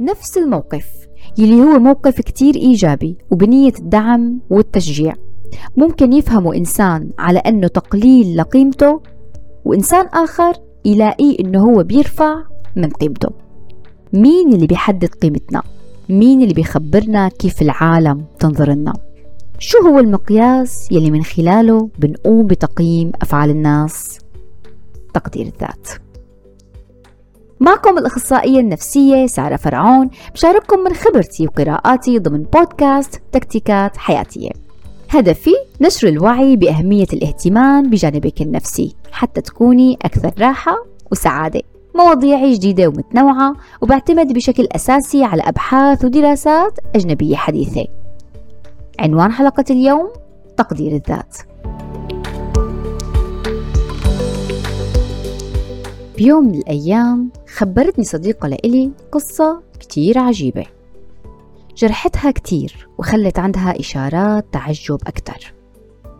نفس الموقف يلي هو موقف كتير إيجابي وبنية الدعم والتشجيع ممكن يفهمه إنسان على أنه تقليل لقيمته وإنسان آخر يلاقيه أنه هو بيرفع من قيمته مين اللي بيحدد قيمتنا؟ مين اللي بيخبرنا كيف العالم تنظر لنا؟ شو هو المقياس يلي من خلاله بنقوم بتقييم أفعال الناس؟ تقدير الذات معكم الأخصائية النفسية سارة فرعون بشارككم من خبرتي وقراءاتي ضمن بودكاست تكتيكات حياتية. هدفي نشر الوعي بأهمية الاهتمام بجانبك النفسي حتى تكوني أكثر راحة وسعادة. مواضيعي جديدة ومتنوعة وبعتمد بشكل أساسي على أبحاث ودراسات أجنبية حديثة. عنوان حلقة اليوم تقدير الذات. بيوم من الأيام خبرتني صديقة لإلي قصة كتير عجيبة. جرحتها كتير وخلت عندها إشارات تعجب أكتر.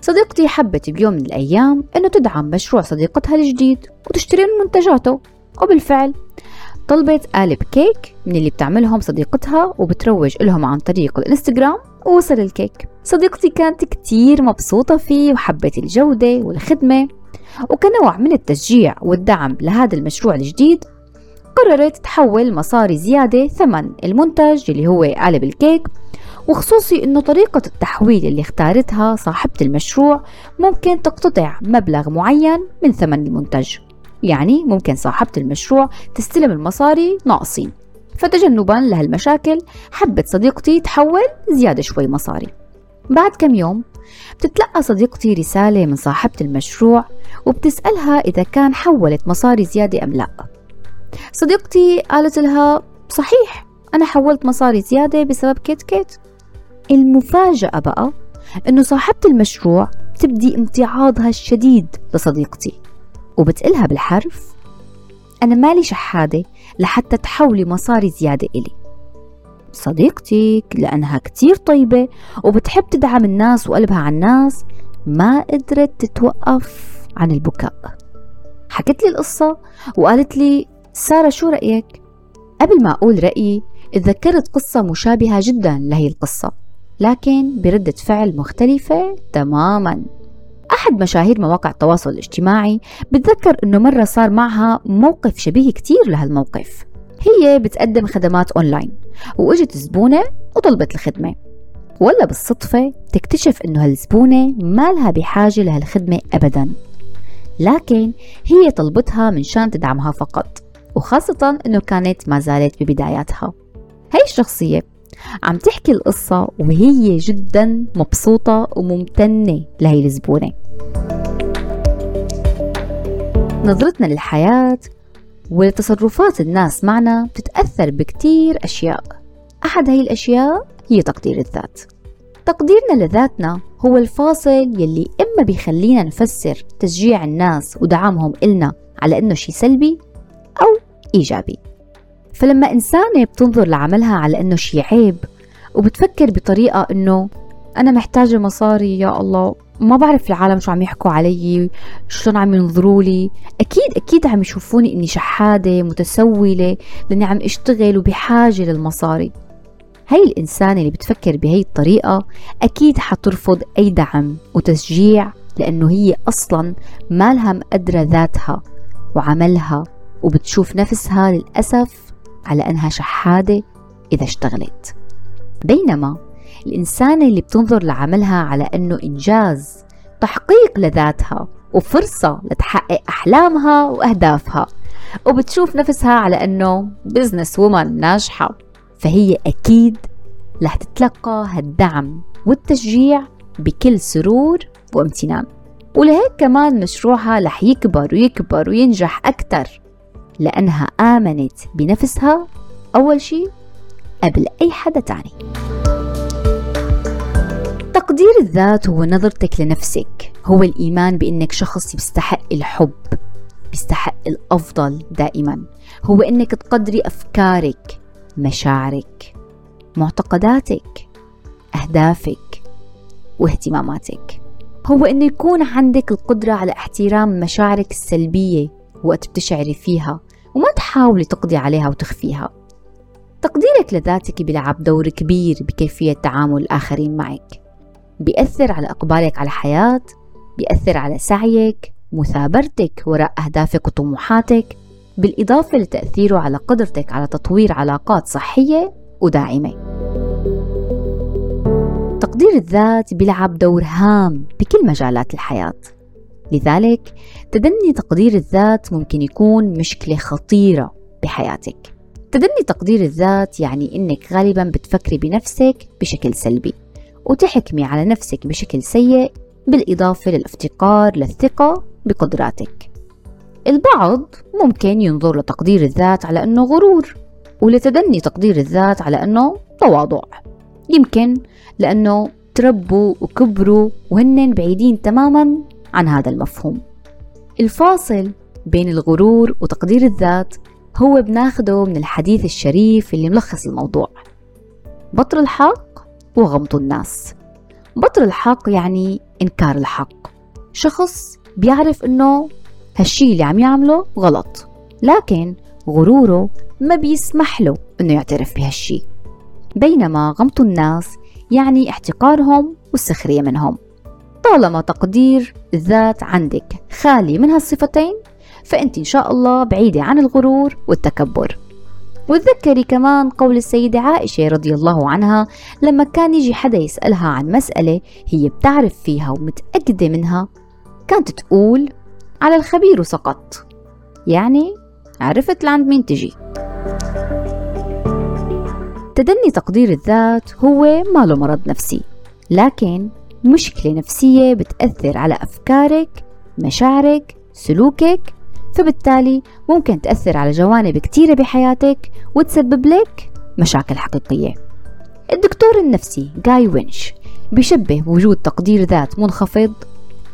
صديقتي حبت بيوم من الأيام أنه تدعم مشروع صديقتها الجديد وتشتري من منتجاته وبالفعل طلبت قالب كيك من اللي بتعملهم صديقتها وبتروج لهم عن طريق الإنستغرام ووصل الكيك. صديقتي كانت كتير مبسوطة فيه وحبت الجودة والخدمة وكنوع من التشجيع والدعم لهذا المشروع الجديد قررت تحول مصاري زيادة ثمن المنتج اللي هو قالب الكيك وخصوصي إنه طريقة التحويل اللي اختارتها صاحبة المشروع ممكن تقتطع مبلغ معين من ثمن المنتج. يعني ممكن صاحبة المشروع تستلم المصاري ناقصين. فتجنبا لهالمشاكل حبت صديقتي تحول زيادة شوي مصاري. بعد كم يوم بتتلقى صديقتي رسالة من صاحبة المشروع وبتسألها إذا كان حولت مصاري زيادة أم لا. صديقتي قالت لها صحيح أنا حولت مصاري زيادة بسبب كيت كيت. المفاجأة بقى إنه صاحبة المشروع تبدي امتعاضها الشديد لصديقتي وبتقلها بالحرف أنا مالي شحادة لحتى تحولي مصاري زيادة إلي. صديقتك لأنها كتير طيبة وبتحب تدعم الناس وقلبها على الناس. ما قدرت تتوقف عن البكاء. حكت لي القصة وقالت لي سارة شو رأيك؟ قبل ما أقول رأيي تذكرت قصة مشابهة جدا لهي القصة لكن بردة فعل مختلفة تماما. أحد مشاهير مواقع التواصل الاجتماعي بتذكر أنه مرة صار معها موقف شبيه كتير لهالموقف. هي بتقدم خدمات أونلاين وإجت زبونة وطلبت الخدمة. ولا بالصدفة تكتشف أنه هالزبونة ما لها بحاجة لهالخدمة أبدا. لكن هي طلبتها من شان تدعمها فقط وخاصة أنه كانت ما زالت ببداياتها. هاي الشخصية عم تحكي القصة وهي جدا مبسوطة وممتنة لهي الزبونة. نظرتنا للحياة ولتصرفات الناس معنا بتتأثر بكتير أشياء. أحد هاي الأشياء هي تقدير الذات. تقديرنا لذاتنا هو الفاصل يلي إما بيخلينا نفسر تشجيع الناس ودعمهم إلنا على إنه شي سلبي أو إيجابي. فلما إنسانة بتنظر لعملها على إنه شي عيب وبتفكر بطريقة إنه أنا محتاجة مصاري يا الله. ما بعرف العالم شو عم يحكوا علي شلون عم ينظروا لي. أكيد أكيد عم يشوفوني إني شحادة متسولة لأني عم أشتغل وبحاجة للمصاري. هاي الإنسانة اللي بتفكر بهي الطريقة أكيد حترفض أي دعم وتشجيع لأنه هي أصلا ما لها مقدرة ذاتها وعملها وبتشوف نفسها للأسف على أنها شحادة إذا اشتغلت. بينما الإنسانة اللي بتنظر لعملها على أنه إنجاز تحقيق لذاتها وفرصة لتحقق أحلامها وأهدافها وبتشوف نفسها على أنه بزنس وومن ناجحة. فهي أكيد رح تتلقى هالدعم والتشجيع بكل سرور وامتنان. ولهيك كمان مشروعها رح يكبر ويكبر وينجح أكثر لأنها آمنت بنفسها أول شيء قبل أي حدا تاني. تقدير الذات هو نظرتك لنفسك هو الإيمان بأنك شخص يستحق الحب بيستحق الأفضل دائما. هو أنك تقدري أفكارك مشاعرك معتقداتك أهدافك واهتماماتك. هو أنه يكون عندك القدرة على احترام مشاعرك السلبية وقت بتشعري فيها وما تحاولي تقضي عليها وتخفيها. تقديرك لذاتك بيلعب دور كبير بكيفية تعامل الآخرين معك. بيأثر على إقبالك على الحياة بيأثر على سعيك مثابرتك وراء أهدافك وطموحاتك بالإضافة لتأثيره على قدرتك على تطوير علاقات صحية وداعمة. تقدير الذات بيلعب دور هام بكل مجالات الحياة. لذلك تدني تقدير الذات ممكن يكون مشكلة خطيرة بحياتك. تدني تقدير الذات يعني إنك غالبا بتفكري بنفسك بشكل سلبي. وتحكمي على نفسك بشكل سيء بالإضافة للافتقار للثقة بقدراتك. البعض ممكن ينظر لتقدير الذات على أنه غرور ولتدني تقدير الذات على أنه تواضع. يمكن لأنه تربوا وكبروا وهن بعيدين تماما عن هذا المفهوم. الفاصل بين الغرور وتقدير الذات هو بناخده من الحديث الشريف اللي ملخص الموضوع. بطر الحق وغمط الناس. بطر الحق يعني إنكار الحق. شخص بيعرف إنه هالشي اللي عم يعمله غلط لكن غروره ما بيسمح له إنه يعترف بهالشي. بينما غمط الناس يعني احتقارهم والسخرية منهم. طالما تقدير الذات عندك خالي من هالصفتين فأنت إن شاء الله بعيدة عن الغرور والتكبر. وتذكري كمان قول السيدة عائشة رضي الله عنها لما كان يجي حدا يسألها عن مسألة هي بتعرف فيها ومتأكدة منها كانت تقول على الخبير سقط. يعني عرفت لعند مين تجي. تدني تقدير الذات هو ما له مرض نفسي لكن مشكلة نفسية بتأثر على أفكارك مشاعرك سلوكك فبالتالي ممكن تأثر على جوانب كتيرة بحياتك وتسبب لك مشاكل حقيقية. الدكتور النفسي جاي وينش بيشبه وجود تقدير ذات منخفض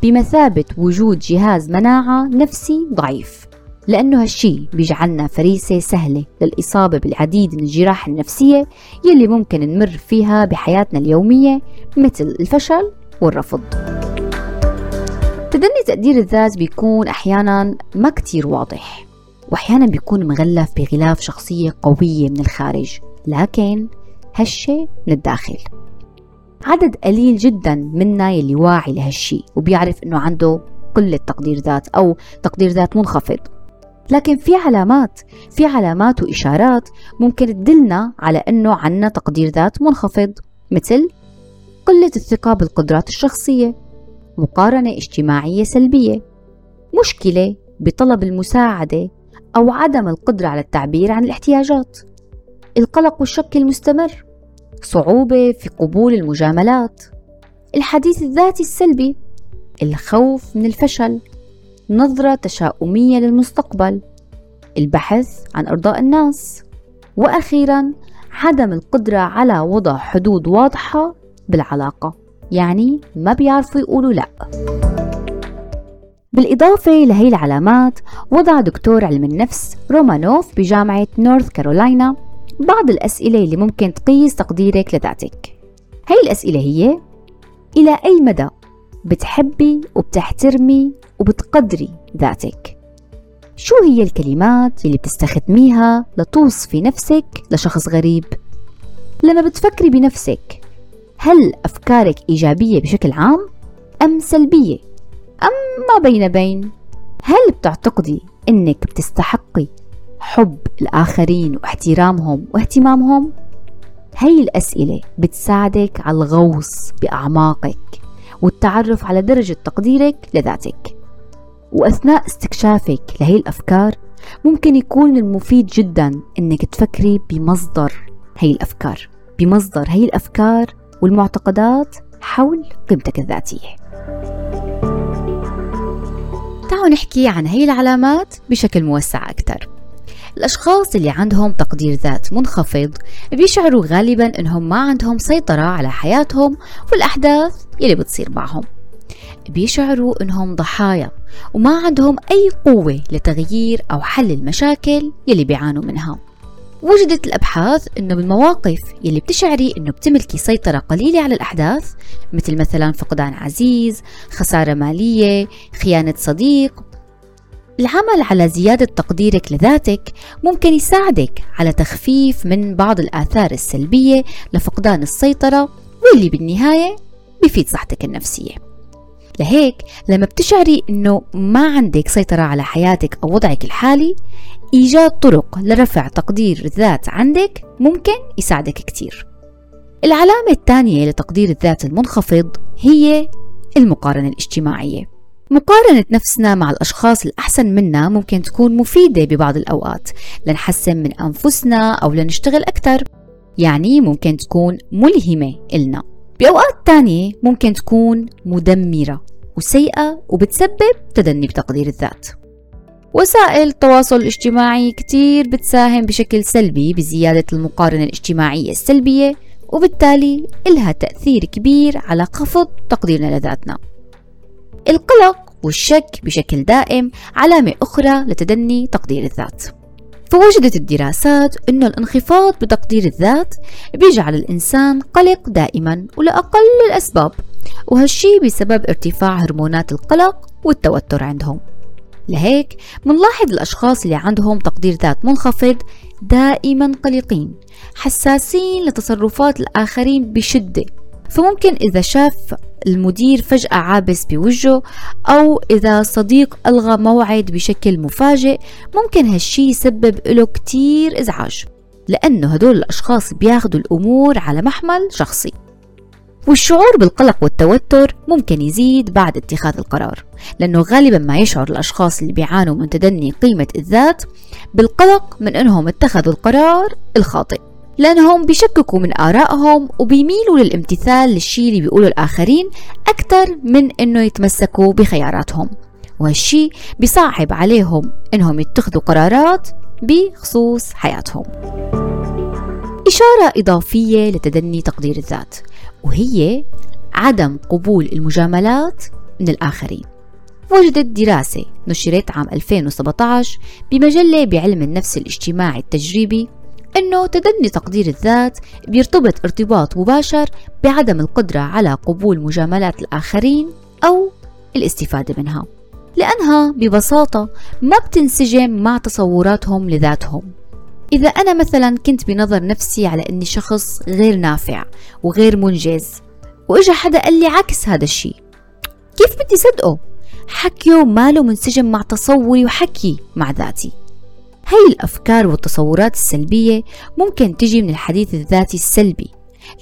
بمثابة وجود جهاز مناعة نفسي ضعيف لأنه هالشي بيجعلنا فريسة سهلة للإصابة بالعديد من الجراح النفسية يلي ممكن نمر فيها بحياتنا اليومية مثل الفشل والرفض. تدني تقدير الذات بيكون أحيانا ما كتير واضح وأحيانا بيكون مغلف بغلاف شخصية قوية من الخارج لكن هالشي من الداخل. عدد قليل جدا منا يلي واعي لهالشي وبيعرف إنه عنده قلة تقدير ذات أو تقدير ذات منخفض. لكن في علامات في علامات وإشارات ممكن تدلنا على أنه عنا تقدير ذات منخفض مثل قلة الثقة بالقدرات الشخصية. مقارنة اجتماعية سلبية. مشكلة بطلب المساعدة أو عدم القدرة على التعبير عن الاحتياجات. القلق والشك المستمر. صعوبة في قبول المجاملات. الحديث الذاتي السلبي. الخوف من الفشل. نظرة تشاؤمية للمستقبل. البحث عن إرضاء الناس. وأخيرا عدم القدرة على وضع حدود واضحة بالعلاقة. يعني ما بيعرفوا يقولوا لا. بالإضافة لهي العلامات وضع دكتور علم النفس رومانوف بجامعة نورث كارولاينا بعض الأسئلة اللي ممكن تقيس تقديرك لذاتك. هي الأسئلة هي إلى أي مدى بتحبي وبتحترمي وبتقدري ذاتك؟ شو هي الكلمات اللي بتستخدميها لتوصفي نفسك لشخص غريب؟ لما بتفكري بنفسك هل أفكارك إيجابية بشكل عام أم سلبية؟ أم ما بين بين؟ هل بتعتقدي أنك بتستحقي حب الآخرين واحترامهم واهتمامهم؟ هي الأسئلة بتساعدك على الغوص بأعماقك والتعرف على درجة تقديرك لذاتك. وأثناء استكشافك لهي الأفكار ممكن يكون المفيد جدا إنك تفكري بمصدر هي الأفكار بمصدر هي الأفكار والمعتقدات حول قيمتك الذاتية. تعالوا نحكي عن هي العلامات بشكل موسع أكثر. الأشخاص اللي عندهم تقدير ذات منخفض بيشعروا غالبا أنهم ما عندهم سيطرة على حياتهم والأحداث يلي بتصير معهم. بيشعروا أنهم ضحايا وما عندهم أي قوة لتغيير أو حل المشاكل يلي بيعانوا منها. وجدت الأبحاث أنه بالمواقف يلي بتشعري أنه بتملكي سيطرة قليلة على الأحداث مثل مثلا فقدان عزيز خسارة مالية خيانة صديق. العمل على زيادة تقديرك لذاتك ممكن يساعدك على تخفيف من بعض الآثار السلبية لفقدان السيطرة واللي بالنهاية بيفيد صحتك النفسية. لهيك لما بتشعري إنه ما عندك سيطرة على حياتك أو وضعك الحالي إيجاد طرق لرفع تقدير الذات عندك ممكن يساعدك كتير. العلامة الثانية لتقدير الذات المنخفض هي المقارنة الاجتماعية. مقارنة نفسنا مع الأشخاص الأحسن منا ممكن تكون مفيدة ببعض الأوقات لنحسن من أنفسنا أو لنشتغل أكثر يعني ممكن تكون ملهمة إلنا. بأوقات تانية ممكن تكون مدمرة وسيئة وبتسبب تدني بتقدير الذات. وسائل التواصل الاجتماعي كتير بتساهم بشكل سلبي بزيادة المقارنة الاجتماعية السلبية وبالتالي إلها تأثير كبير على خفض تقديرنا لذاتنا. القلق والشك بشكل دائم علامة أخرى لتدني تقدير الذات. فوجدت الدراسات أن الانخفاض بتقدير الذات بيجعل الإنسان قلق دائما ولأقل الأسباب وهالشي بسبب ارتفاع هرمونات القلق والتوتر عندهم. لهيك منلاحظ الأشخاص اللي عندهم تقدير ذات منخفض دائما قلقين حساسين لتصرفات الآخرين بشدة. فممكن إذا شاف المدير فجأة عابس بوجهه أو إذا صديق ألغى موعد بشكل مفاجئ ممكن هالشي يسبب له كتير إزعاج لأنه هدول الأشخاص بياخدوا الأمور على محمل شخصي. والشعور بالقلق والتوتر ممكن يزيد بعد اتخاذ القرار لأنه غالبا ما يشعر الأشخاص اللي بيعانوا من تدني قيمة الذات بالقلق من أنهم اتخذوا القرار الخاطئ. لأنهم بيشككوا من آرائهم وبيميلوا للامتثال للشيء اللي بيقوله الآخرين أكثر من إنه يتمسكوا بخياراتهم. وهالشي بيصعب عليهم إنهم يتخذوا قرارات بخصوص حياتهم. إشارة إضافية لتدني تقدير الذات وهي عدم قبول المجاملات من الآخرين. وجدت دراسة نشرت عام 2017 بمجلة بعلم النفس الاجتماعي التجريبي أنه تدني تقدير الذات بيرتبط ارتباط مباشر بعدم القدرة على قبول مجاملات الآخرين أو الاستفادة منها لأنها ببساطة ما بتنسجم مع تصوراتهم لذاتهم إذا أنا مثلا كنت بنظر نفسي على أني شخص غير نافع وغير منجز وإجا حدا قال لي عكس هذا الشيء كيف بدي صدقه؟ حكيه ماله منسجم مع تصوري وحكي مع ذاتي هاي الأفكار والتصورات السلبية ممكن تجي من الحديث الذاتي السلبي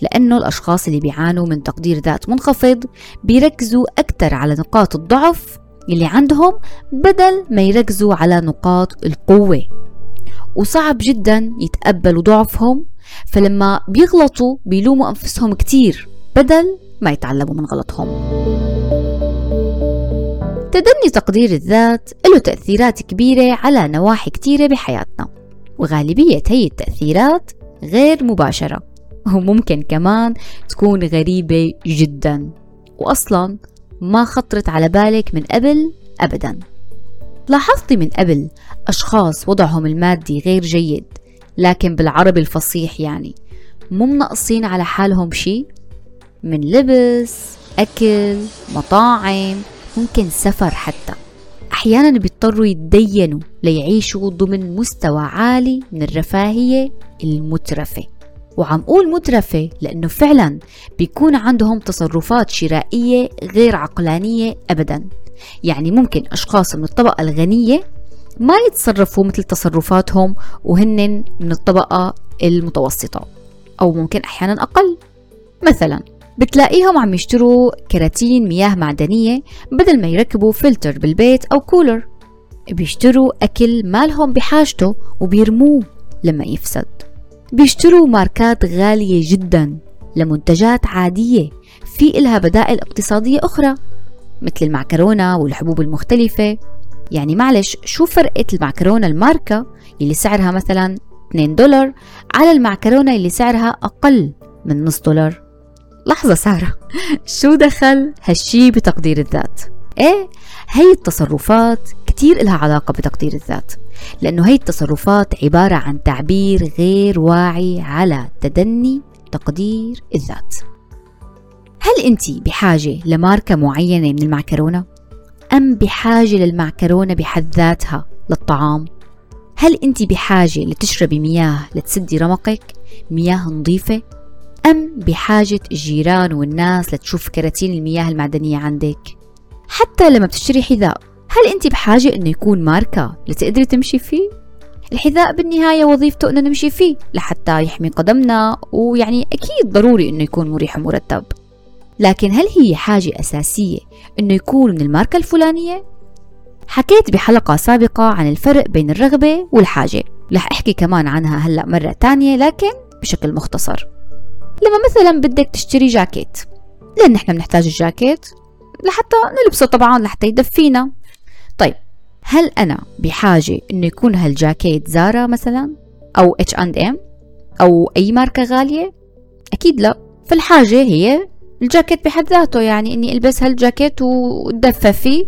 لأنه الأشخاص اللي بيعانوا من تقدير ذات منخفض بيركزوا أكثر على نقاط الضعف اللي عندهم بدل ما يركزوا على نقاط القوة. وصعب جدا يتقبلوا ضعفهم فلما بيغلطوا بيلوموا أنفسهم كتير بدل ما يتعلموا من غلطهم. تدني تقدير الذات له تأثيرات كبيرة على نواحي كتيرة بحياتنا. وغالبية هي التأثيرات غير مباشرة. وممكن كمان تكون غريبة جدا. وأصلا ما خطرت على بالك من قبل أبدا. لاحظتي من قبل أشخاص وضعهم المادي غير جيد لكن بالعربي الفصيح يعني. مو منقصين على حالهم شي؟ من لبس أكل مطاعم ممكن سفر حتى. أحيانا بيضطروا يتدينوا ليعيشوا ضمن مستوى عالي من الرفاهية المترفة. وعم قول مترفة لأنه فعلا بيكون عندهم تصرفات شرائية غير عقلانية أبدا. يعني ممكن أشخاص من الطبقة الغنية ما يتصرفوا مثل تصرفاتهم وهن من الطبقة المتوسطة. أو ممكن أحيانا أقل. مثلا بتلاقيهم عم يشتروا كراتين مياه معدنية بدل ما يركبوا فلتر بالبيت أو كولر. بيشتروا أكل مالهم بحاجته وبيرموه لما يفسد. بيشتروا ماركات غالية جدا لمنتجات عادية في إلها بدائل اقتصادية أخرى مثل المعكرونة والحبوب المختلفة. يعني معلش شو فرقة المعكرونة الماركة اللي سعرها مثلا 2 دولار على المعكرونة اللي سعرها أقل من نص دولار؟ لحظة سارة شو دخل هالشي بتقدير الذات؟ إيه هي التصرفات كتير إلها علاقة بتقدير الذات لأنه هي التصرفات عبارة عن تعبير غير واعي على تدني تقدير الذات هل أنت بحاجة لماركة معينة من المعكرونة؟ أم بحاجة للمعكرونة بحد ذاتها للطعام؟ هل أنت بحاجة لتشربي مياه لتسدي رمقك؟ مياه نظيفة؟ أم بحاجة الجيران والناس لتشوف كراتين المياه المعدنية عندك؟ حتى لما بتشتري حذاء هل أنت بحاجة أنه يكون ماركة لتقدري تمشي فيه؟ الحذاء بالنهاية وظيفته أنه نمشي فيه لحتى يحمي قدمنا ويعني أكيد ضروري أنه يكون مريح ومرتب لكن هل هي حاجة أساسية أنه يكون من الماركة الفلانية؟ حكيت بحلقة سابقة عن الفرق بين الرغبة والحاجة رح أحكي كمان عنها هلأ مرة تانية لكن بشكل مختصر لما مثلا بدك تشتري جاكيت لأن نحن بنحتاج الجاكيت لحتى نلبسه طبعا لحتى يدفينا. طيب هل أنا بحاجة إنه يكون هالجاكيت زارا مثلا؟ أو اتش اند ام أو أي ماركة غالية؟ أكيد لا. فالحاجة هي الجاكيت بحد ذاته يعني إني ألبس هالجاكيت وأدفى فيه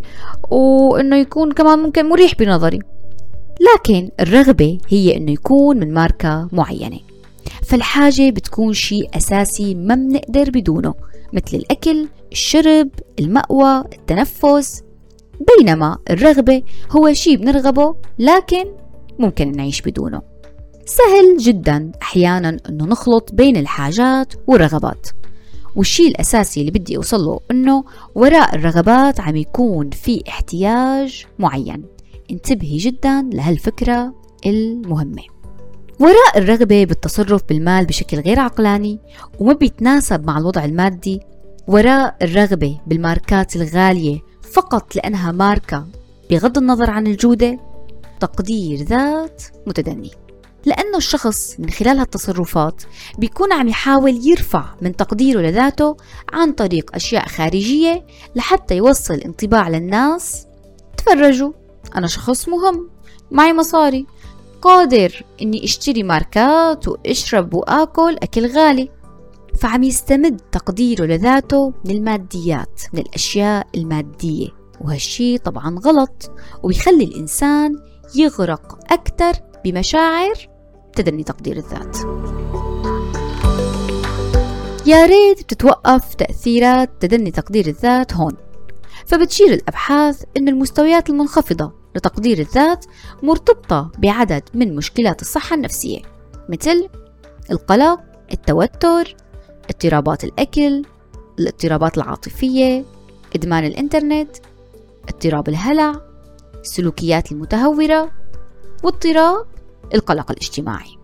وإنه يكون كمان ممكن مريح بنظري. لكن الرغبة هي إنه يكون من ماركة معينة. فالحاجة بتكون شيء أساسي ما بنقدر بدونه مثل الأكل، الشرب، المأوى، التنفس. بينما الرغبة هو شيء بنرغبه لكن ممكن نعيش بدونه. سهل جدا أحيانا أنه نخلط بين الحاجات والرغبات. والشيء الأساسي اللي بدي أوصله أنه وراء الرغبات عم يكون في احتياج معين. انتبهي جدا لهالفكرة المهمة. وراء الرغبة بالتصرف بالمال بشكل غير عقلاني وما بيتناسب مع الوضع المادي وراء الرغبة بالماركات الغالية فقط لأنها ماركة بغض النظر عن الجودة تقدير ذات متدني. لأنه الشخص من خلال هالتصرفات بيكون عم يحاول يرفع من تقديره لذاته عن طريق أشياء خارجية لحتى يوصل انطباع للناس. تفرجوا أنا شخص مهم معي مصاري. قادر إني أشتري ماركات وأشرب وآكل أكل غالي. فعم يستمد تقديره لذاته من الماديات من الأشياء المادية. وهالشي طبعا غلط وبيخلي الإنسان يغرق أكثر بمشاعر تدني تقدير الذات. يا ريت بتتوقف تأثيرات تدني تقدير الذات هون. فبتشير الأبحاث أن المستويات المنخفضة لتقدير الذات مرتبطة بعدد من مشكلات الصحة النفسية مثل القلق، التوتر، اضطرابات الأكل الاضطرابات العاطفية إدمان الإنترنت اضطراب الهلع السلوكيات المتهورة واضطراب القلق الاجتماعي.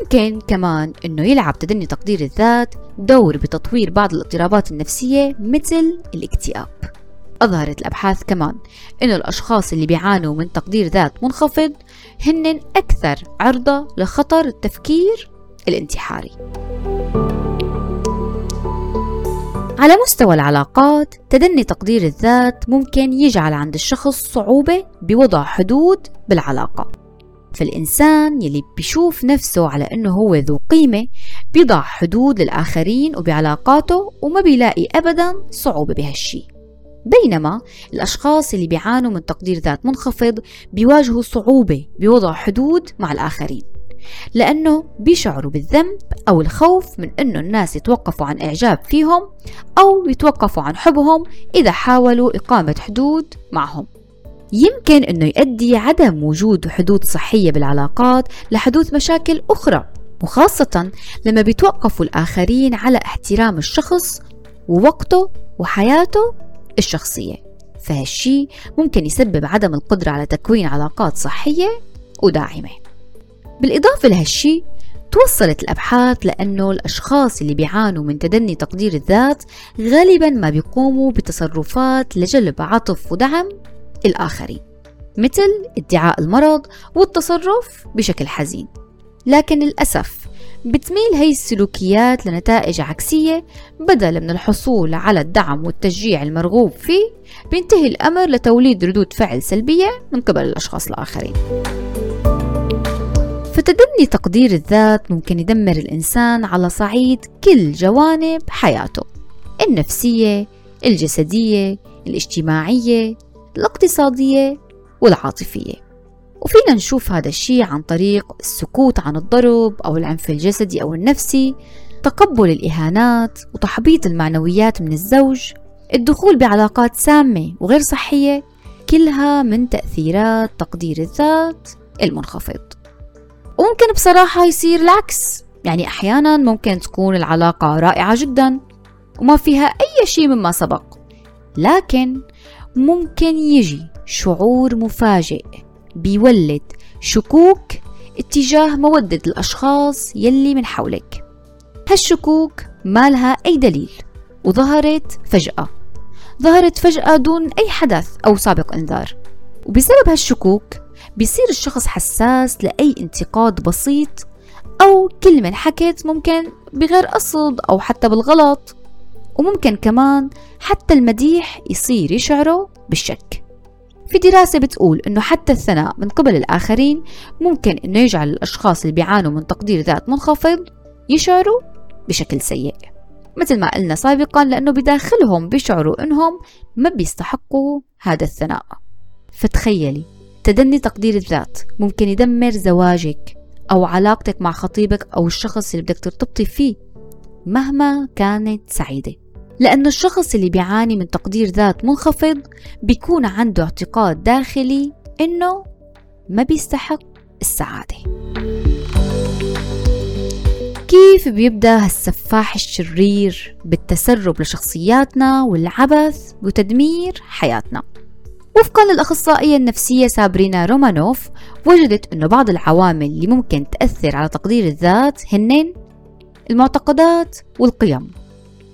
ممكن كمان إنه يلعب تدني تقدير الذات دور بتطوير بعض الاضطرابات النفسية مثل الاكتئاب. أظهرت الأبحاث كمان إنه الأشخاص اللي بيعانوا من تقدير ذات منخفض هن أكثر عرضة لخطر التفكير الانتحاري. على مستوى العلاقات تدني تقدير الذات ممكن يجعل عند الشخص صعوبة بوضع حدود بالعلاقة. فالإنسان يلي بيشوف نفسه على أنه هو ذو قيمة بيضع حدود للآخرين وبعلاقاته وما بيلاقي أبدا صعوبة بهالشي. بينما الأشخاص اللي بيعانوا من تقدير ذات منخفض بيواجهوا صعوبة بوضع حدود مع الآخرين لأنه بيشعروا بالذنب أو الخوف من أنه الناس يتوقفوا عن إعجاب فيهم أو يتوقفوا عن حبهم إذا حاولوا إقامة حدود معهم. يمكن أنه يؤدي عدم وجود حدود صحية بالعلاقات لحدوث مشاكل أخرى وخاصة لما بيتوقفوا الآخرين على احترام الشخص ووقته وحياته الشخصية. فهالشي ممكن يسبب عدم القدرة على تكوين علاقات صحية وداعمة. بالإضافة لهالشي توصلت الأبحاث لأنه الأشخاص اللي بيعانوا من تدني تقدير الذات غالبا ما بيقوموا بتصرفات لجلب عطف ودعم الآخرين مثل ادعاء المرض والتصرف بشكل حزين. لكن للأسف بتميل هي السلوكيات لنتائج عكسية بدل من الحصول على الدعم والتشجيع المرغوب فيه بينتهي الأمر لتوليد ردود فعل سلبية من قبل الأشخاص الآخرين. فتدني تقدير الذات ممكن يدمر الإنسان على صعيد كل جوانب حياته. النفسية الجسدية الاجتماعية الاقتصادية والعاطفية. وفينا نشوف هذا الشيء عن طريق السكوت عن الضرب أو العنف الجسدي أو النفسي تقبل الإهانات وتحبيط المعنويات من الزوج الدخول بعلاقات سامة وغير صحية كلها من تأثيرات تقدير الذات المنخفض. وممكن بصراحة يصير العكس يعني أحيانا ممكن تكون العلاقة رائعة جدا وما فيها أي شيء مما سبق لكن ممكن يجي شعور مفاجئ. بيولد. شكوك اتجاه مودة الأشخاص يلي من حولك. هالشكوك ما لها أي دليل وظهرت فجأة. ظهرت فجأة دون أي حدث أو سابق إنذار. وبسبب هالشكوك بيصير الشخص حساس لأي انتقاد بسيط أو كلمة انحكت ممكن بغير قصد أو حتى بالغلط. وممكن كمان حتى المديح يصير يشعره بالشك. في دراسة بتقول إنه حتى الثناء من قبل الآخرين ممكن إنه يجعل الأشخاص اللي بيعانوا من تقدير ذات منخفض يشعروا بشكل سيء. مثل ما قلنا سابقا لأنه بداخلهم بيشعروا إنهم ما بيستحقوا هذا الثناء. فتخيلي تدني تقدير الذات ممكن يدمر زواجك أو علاقتك مع خطيبك أو الشخص اللي بدك ترتبطي فيه مهما كانت سعيدة. لأنه الشخص اللي بيعاني من تقدير ذات منخفض بيكون عنده اعتقاد داخلي إنه ما بيستحق السعادة. كيف بيبدأ هالسفاح الشرير بالتسرب لشخصياتنا والعبث وتدمير حياتنا؟ وفقا للأخصائية النفسية سابرينا رومانوف وجدت أنه بعض العوامل اللي ممكن تأثر على تقدير الذات هن المعتقدات والقيم.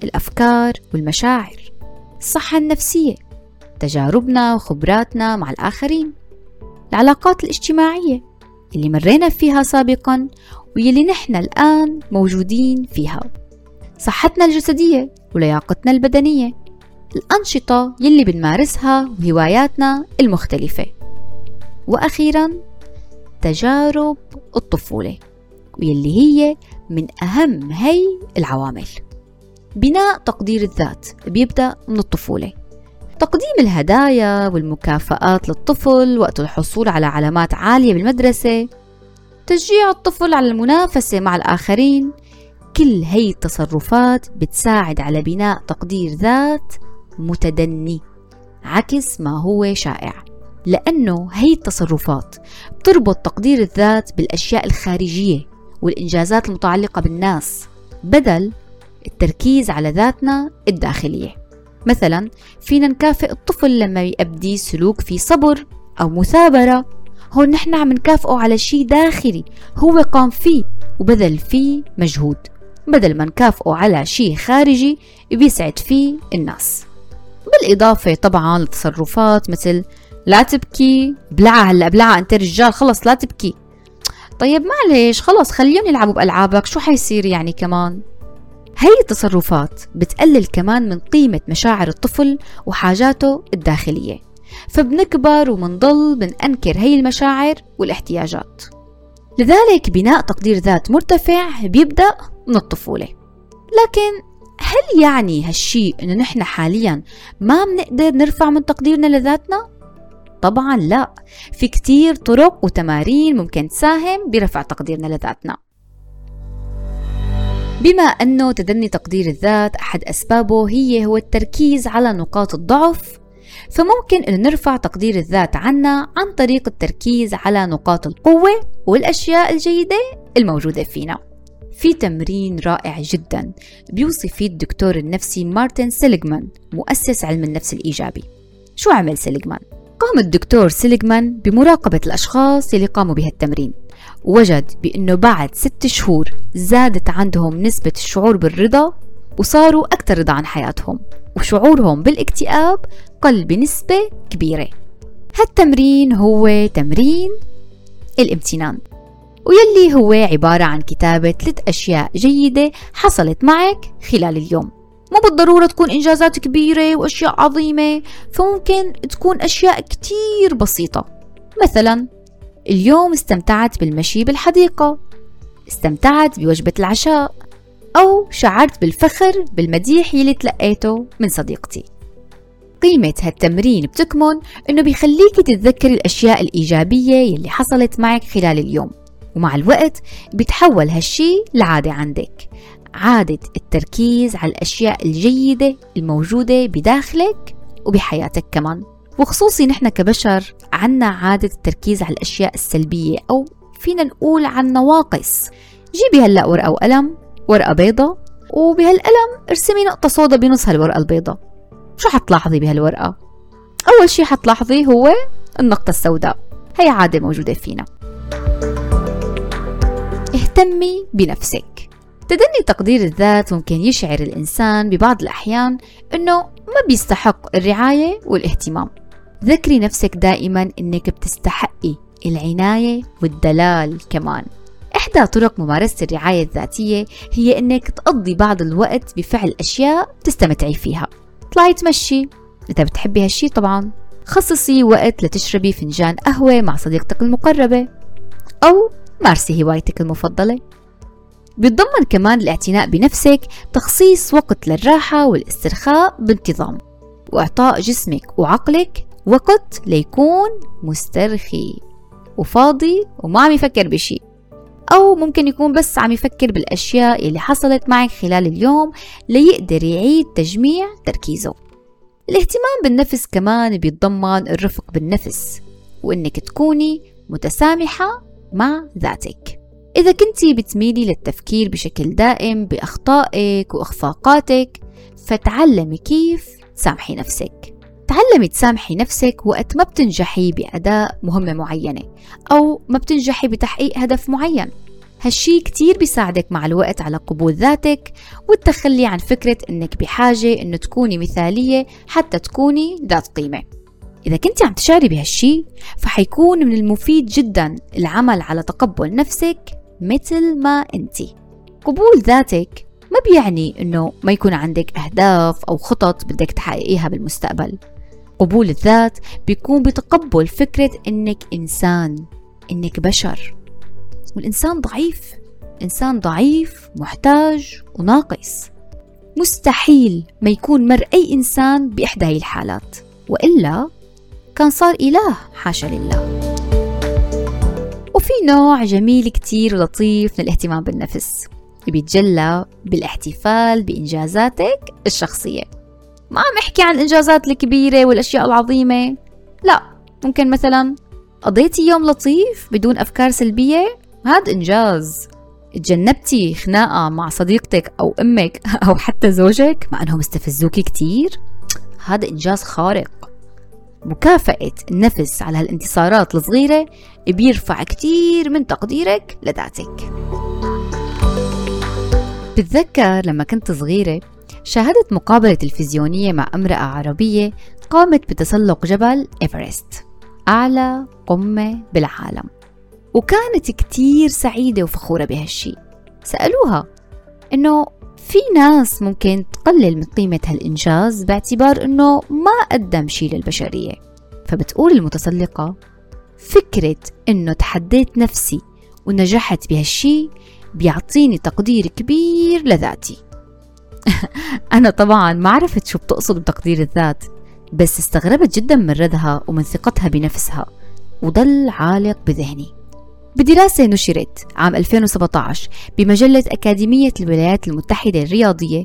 الأفكار والمشاعر الصحة النفسية تجاربنا وخبراتنا مع الآخرين العلاقات الاجتماعية اللي مرينا فيها سابقا واللي نحن الآن موجودين فيها. صحتنا الجسدية ولياقتنا البدنية الأنشطة يلي بنمارسها وهواياتنا المختلفة. وأخيرا تجارب الطفولة واللي هي من أهم هي العوامل. بناء تقدير الذات بيبدأ من الطفولة. تقديم الهدايا والمكافآت للطفل وقت الحصول على علامات عالية بالمدرسة تشجيع الطفل على المنافسة مع الآخرين كل هي التصرفات بتساعد على بناء تقدير ذات متدني عكس ما هو شائع. لأنه هي التصرفات بتربط تقدير الذات بالأشياء الخارجية والإنجازات المتعلقة بالناس بدل التركيز على ذاتنا الداخلية. مثلا فينا نكافئ الطفل لما يبدي سلوك فيه صبر أو مثابرة. هون نحن عم نكافئه على شيء داخلي هو قام فيه وبذل فيه مجهود بدل ما نكافئه على شيء خارجي بيسعد فيه الناس. بالإضافة طبعا لتصرفات مثل لا تبكي بلعة هلأ بلعة أنت رجال خلص لا تبكي. طيب معلش خلص خليهم يلعبوا بألعابك شو حيصير يعني كمان؟ هي التصرفات بتقلل كمان من قيمة مشاعر الطفل وحاجاته الداخلية فبنكبر ومنضل بنأنكر هي المشاعر والاحتياجات. لذلك بناء تقدير ذات مرتفع بيبدأ من الطفولة. لكن هل يعني هالشي إنه نحن حاليا ما بنقدر نرفع من تقديرنا لذاتنا؟ طبعا لا. في كتير طرق وتمارين ممكن تساهم برفع تقديرنا لذاتنا. بما أنه تدني تقدير الذات أحد أسبابه هي هو التركيز على نقاط الضعف فممكن أن نرفع تقدير الذات عنا عن طريق التركيز على نقاط القوة والأشياء الجيدة الموجودة فينا. في تمرين رائع جدا بيوصف فيه الدكتور النفسي مارتن سيليغمان مؤسس علم النفس الإيجابي. شو عمل سيليغمان؟ قام الدكتور سيليغمان بمراقبة الأشخاص اللي قاموا بهالتمرين. وجد بأنه بعد ست شهور زادت عندهم نسبة الشعور بالرضا وصاروا أكثر رضا عن حياتهم وشعورهم بالاكتئاب قل بنسبة كبيرة. هالتمرين هو تمرين الامتنان ويلي هو عبارة عن كتابة ثلاث أشياء جيدة حصلت معك خلال اليوم. مو بالضرورة تكون إنجازات كبيرة وأشياء عظيمة فممكن تكون أشياء كتير بسيطة. مثلا اليوم استمتعت بالمشي بالحديقة استمتعت بوجبة العشاء أو شعرت بالفخر بالمديح يلي تلقيته من صديقتي. قيمة هالتمرين بتكمن إنه بيخليكي تتذكري الأشياء الإيجابية يلي حصلت معك خلال اليوم ومع الوقت بيتحول هالشي لعادة عندك. عادة التركيز على الأشياء الجيدة الموجودة بداخلك وبحياتك كمان. وخصوصي نحن كبشر عنا عادة التركيز على الأشياء السلبية أو فينا نقول عن نواقص. جيبي هلأ ورقة وقلم ورقة بيضة وبهالقلم ارسمي نقطة سوداء بنص هالورقة البيضة. شو حتلاحظي بهالورقة؟ أول شي حتلاحظي هو النقطة السوداء. هي عادة موجودة فينا. اهتمي بنفسك. تدني تقدير الذات ممكن يشعر الإنسان ببعض الأحيان أنه ما بيستحق الرعاية والاهتمام. ذكري نفسك دائما أنك بتستحقي العناية والدلال كمان. إحدى طرق ممارسة الرعاية الذاتية هي إنك تقضي بعض الوقت بفعل أشياء تستمتعي فيها. طلعي تمشي. إذا بتحبي هالشي طبعا خصصي وقت لتشربي فنجان قهوة مع صديقتك المقربة أو مارسي هوايتك المفضلة. بيتضمن كمان الاعتناء بنفسك تخصيص وقت للراحة والاسترخاء بانتظام. وإعطاء جسمك وعقلك وقت ليكون مسترخي. وفاضي وما عم يفكر بشي. أو ممكن يكون بس عم يفكر بالأشياء اللي حصلت معك خلال اليوم ليقدر يعيد تجميع تركيزه. الاهتمام بالنفس كمان بيتضمن الرفق بالنفس وإنك تكوني متسامحة مع ذاتك. إذا كنتي بتميلي للتفكير بشكل دائم بأخطائك وإخفاقاتك فتعلمي كيف تسامحي نفسك. تعلمي تسامحي نفسك وقت ما بتنجحي بأداء مهمة معينة أو ما بتنجحي بتحقيق هدف معين. هالشي كتير بيساعدك مع الوقت على قبول ذاتك والتخلي عن فكرة إنك بحاجة إنه تكوني مثالية حتى تكوني ذات قيمة. إذا كنت عم تشعري بهالشي فحيكون من المفيد جدا العمل على تقبل نفسك مثل ما انت. قبول ذاتك ما بيعني إنه ما يكون عندك أهداف أو خطط بدك تحققيها بالمستقبل. قبول الذات بيكون بتقبل فكرة إنك إنسان إنك بشر. والإنسان ضعيف إنسان ضعيف محتاج وناقص. مستحيل ما يكون مر أي إنسان بإحدى هاي الحالات. وإلا كان صار إله حاشا لله. وفي نوع جميل كتير ولطيف من الاهتمام بالنفس. بيتجلى بالاحتفال بإنجازاتك الشخصية. ما عم أحكي عن الإنجازات الكبيرة والأشياء العظيمة. لا ممكن مثلا قضيتي يوم لطيف بدون أفكار سلبية؟ هذا إنجاز. تجنبتي خناقة مع صديقتك أو أمك أو حتى زوجك مع أنهم استفزوكي كتير؟ هذا إنجاز خارق. مكافأة النفس على هالانتصارات الصغيرة بيرفع كتير من تقديرك لذاتك. بتذكر لما كنت صغيرة شاهدت مقابلة تلفزيونية مع امرأة عربية قامت بتسلق جبل إيفرست أعلى قمة بالعالم. وكانت كتير سعيدة وفخورة بهالشي. سألوها إنه في ناس ممكن تقلل من قيمة هالإنجاز باعتبار إنه ما قدم شي للبشرية. فبتقول المتسلقة فكرة إنه تحديت نفسي ونجحت بهالشي بيعطيني تقدير كبير لذاتي. أنا طبعا ما عرفت شو بتقصد بتقدير الذات بس استغربت جدا من ردها ومن ثقتها بنفسها وضل عالق بذهني. بدراسة نشرت عام 2017 بمجلة أكاديمية الولايات المتحدة الرياضية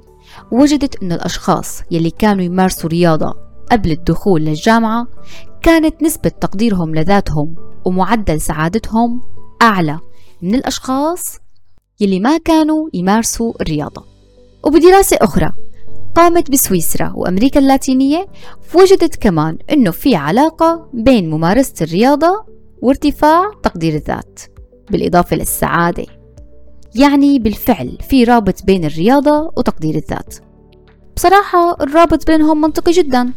وجدت أن الأشخاص يلي كانوا يمارسوا رياضة قبل الدخول للجامعة كانت نسبة تقديرهم لذاتهم ومعدل سعادتهم أعلى من الأشخاص يلي ما كانوا يمارسوا الرياضة. وبدراسة أخرى. قامت بسويسرا وأمريكا اللاتينية وجدت كمان أنه في علاقة بين ممارسة الرياضة وارتفاع تقدير الذات بالإضافة للسعادة. يعني بالفعل في رابط بين الرياضة وتقدير الذات. بصراحة الرابط بينهم منطقي جدا.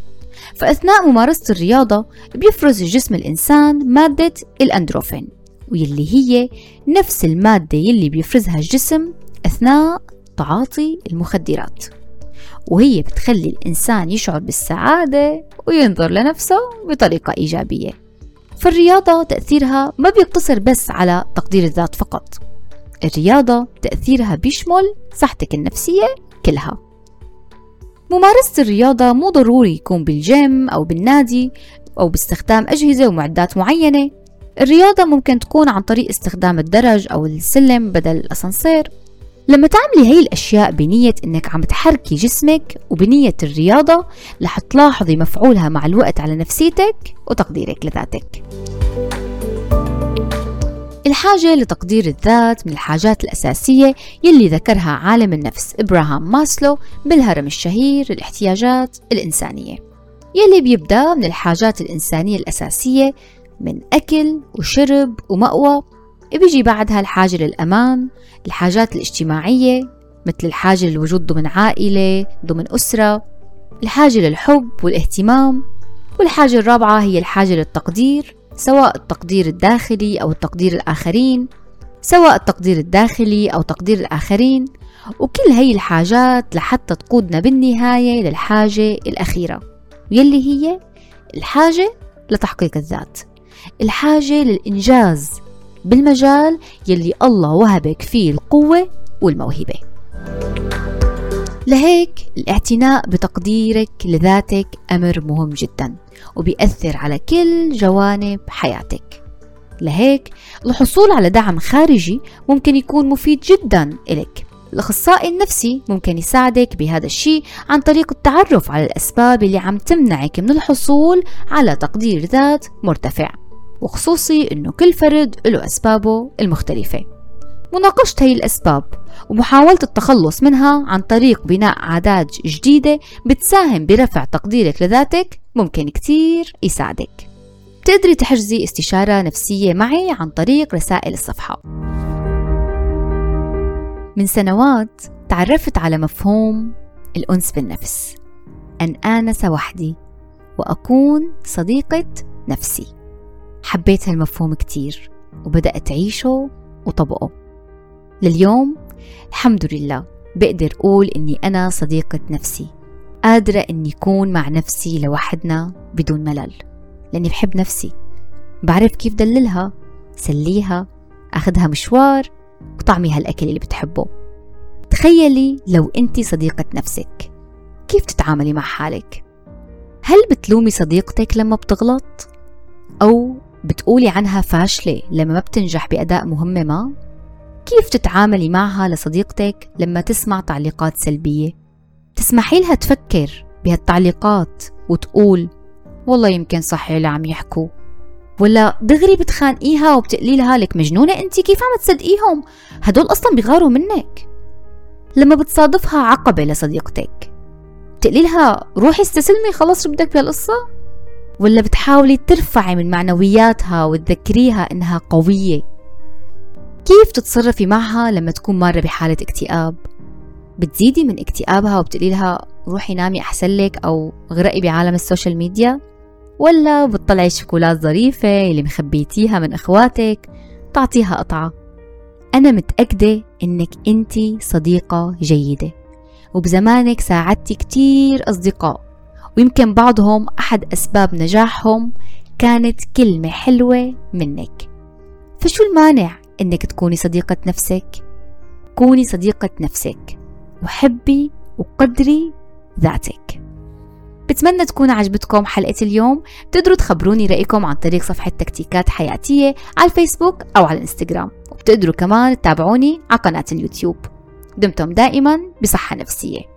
فأثناء ممارسة الرياضة بيفرز جسم الإنسان مادة الأندروفين واللي هي نفس المادة يلي بيفرزها الجسم أثناء تعاطي المخدرات. وهي بتخلي الإنسان يشعر بالسعادة وينظر لنفسه بطريقة إيجابية. فالرياضة تأثيرها ما بيقتصر بس على تقدير الذات فقط. الرياضة تأثيرها بيشمل صحتك النفسية كلها. ممارسة الرياضة مو ضروري يكون بالجيم أو بالنادي أو باستخدام أجهزة ومعدات معينة. الرياضة ممكن تكون عن طريق استخدام الدرج أو السلم بدل الأسانسير. لما تعملي هاي الأشياء بنية إنك عم تحركي جسمك وبنية الرياضة رح تلاحظي مفعولها مع الوقت على نفسيتك وتقديرك لذاتك. الحاجة لتقدير الذات من الحاجات الأساسية يلي ذكرها عالم النفس إبراهام ماسلو بالهرم الشهير الاحتياجات الإنسانية. يلي بيبدأ من الحاجات الإنسانية الأساسية من أكل وشرب ومأوى بيجي بعدها الحاجة للأمان الحاجات الاجتماعية مثل الحاجة للوجود ضمن عائلة ضمن أسرة الحاجة للحب والاهتمام والحاجة الرابعة هي الحاجة للتقدير سواء التقدير الداخلي أو التقدير الآخرين سواء التقدير الداخلي أو تقدير الآخرين وكل هي الحاجات لحتى تقودنا بالنهاية للحاجة الأخيرة يلي هي الحاجة لتحقيق الذات الحاجة للإنجاز. بالمجال يلي الله وهبك فيه القوة والموهبة. لهيك الاعتناء بتقديرك لذاتك أمر مهم جدا وبيأثر على كل جوانب حياتك. لهيك الحصول على دعم خارجي ممكن يكون مفيد جدا إلك. الأخصائي النفسي ممكن يساعدك بهذا الشيء عن طريق التعرف على الأسباب اللي عم تمنعك من الحصول على تقدير ذات مرتفع. وخصوصي أنه كل فرد له أسبابه المختلفة. مناقشة هي الأسباب ومحاولة التخلص منها عن طريق بناء عادات جديدة بتساهم برفع تقديرك لذاتك ممكن كتير يساعدك. تقدري تحجزي استشارة نفسية معي عن طريق رسائل الصفحة. من سنوات تعرفت على مفهوم الأنس بالنفس. أن آنس وحدي وأكون صديقة نفسي. حبيت هالمفهوم كتير وبدأت أعيشه وطبقه لليوم الحمد لله بقدر أقول إني أنا صديقة نفسي قادرة إني أكون مع نفسي لوحدنا بدون ملل لأني بحب نفسي بعرف كيف دللها سليها أخذها مشوار وطعمي هالأكل اللي بتحبه تخيلي لو أنت صديقة نفسك كيف تتعاملي مع حالك؟ هل بتلومي صديقتك لما بتغلط؟ أو بتقولي عنها فاشلة لما ما بتنجح بأداء مهمة ما؟ كيف تتعاملي معها لصديقتك لما تسمع تعليقات سلبية؟ تسمحي لها تفكر بهالتعليقات وتقول والله يمكن صح اللي عم يحكوا ولا دغري بتخانقيها وبتقلي لها لك مجنونة انت كيف عم تصدقيهم هدول أصلا بيغاروا منك لما بتصادفها عقبة لصديقتك بتقلي لها روحي استسلمي خلص شو بدك بهالقصة ولا بتحاولي ترفعي من معنوياتها وتذكريها إنها قوية. كيف تتصرفي معها لما تكون مارة بحالة اكتئاب؟ بتزيدي من اكتئابها وبتقولي لها روحي نامي أحسن لك أو اغرقي بعالم ال social media؟ ولا بتطلعي شوكولات ظريفة اللي مخبيتيها من إخواتك تعطيها قطعة؟ أنا متأكدة إنك أنتي صديقة جيدة وبزمانك ساعدتي كتير أصدقاء. ويمكن بعضهم أحد أسباب نجاحهم كانت كلمة حلوة منك. فشو المانع إنك تكوني صديقة نفسك؟ كوني صديقة نفسك. وحبي وقدري ذاتك. بتمنى تكون عجبتكم حلقة اليوم. بتقدروا تخبروني رأيكم عن طريق صفحة تكتيكات حياتية على الفيسبوك أو على الإنستغرام. وبتقدروا كمان تتابعوني على قناة اليوتيوب. دمتم دائما بصحة نفسية.